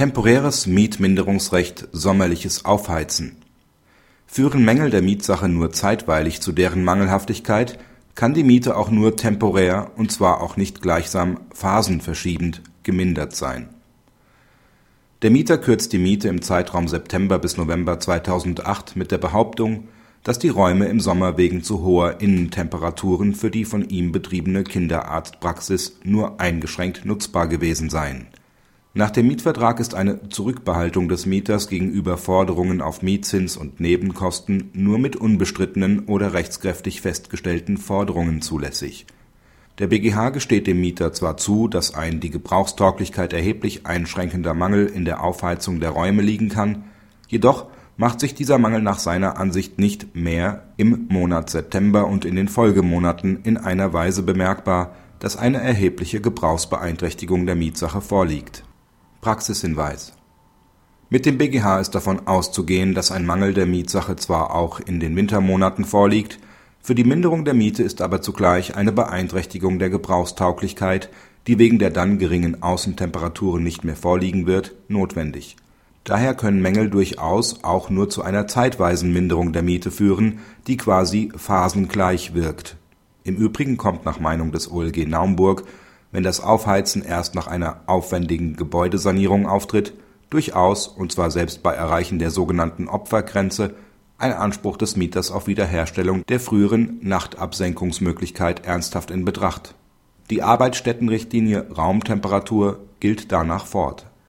Temporäres Mietminderungsrecht sommerliches Aufheizen Führen Mängel der Mietsache nur zeitweilig zu deren Mangelhaftigkeit, kann die Miete auch nur temporär und zwar auch nicht gleichsam phasenverschiebend gemindert sein. Der Mieter kürzt die Miete im Zeitraum September bis November 2008 mit der Behauptung, dass die Räume im Sommer wegen zu hoher Innentemperaturen für die von ihm betriebene Kinderarztpraxis nur eingeschränkt nutzbar gewesen seien nach dem Mietvertrag ist eine Zurückbehaltung des Mieters gegenüber Forderungen auf Mietzins und Nebenkosten nur mit unbestrittenen oder rechtskräftig festgestellten Forderungen zulässig. Der BGH gesteht dem Mieter zwar zu, dass ein die Gebrauchstauglichkeit erheblich einschränkender Mangel in der Aufheizung der Räume liegen kann, jedoch macht sich dieser Mangel nach seiner Ansicht nicht mehr im Monat September und in den Folgemonaten in einer Weise bemerkbar, dass eine erhebliche Gebrauchsbeeinträchtigung der Mietsache vorliegt Praxishinweis Mit dem BGH ist davon auszugehen, dass ein Mangel der Mietsache zwar auch in den Wintermonaten vorliegt, für die Minderung der Miete ist aber zugleich eine Beeinträchtigung der Gebrauchstauglichkeit, die wegen der dann geringen Außentemperaturen nicht mehr vorliegen wird, notwendig. Daher können Mängel durchaus auch nur zu einer zeitweisen Minderung der Miete führen, die quasi phasengleich wirkt. Im Übrigen kommt nach Meinung des OLG Naumburg wenn das Aufheizen erst nach einer aufwendigen Gebäudesanierung auftritt, durchaus, und zwar selbst bei Erreichen der sogenannten Opfergrenze, ein Anspruch des Mieters auf Wiederherstellung der früheren Nachtabsenkungsmöglichkeit ernsthaft in Betracht. Die Arbeitsstättenrichtlinie Raumtemperatur gilt danach fort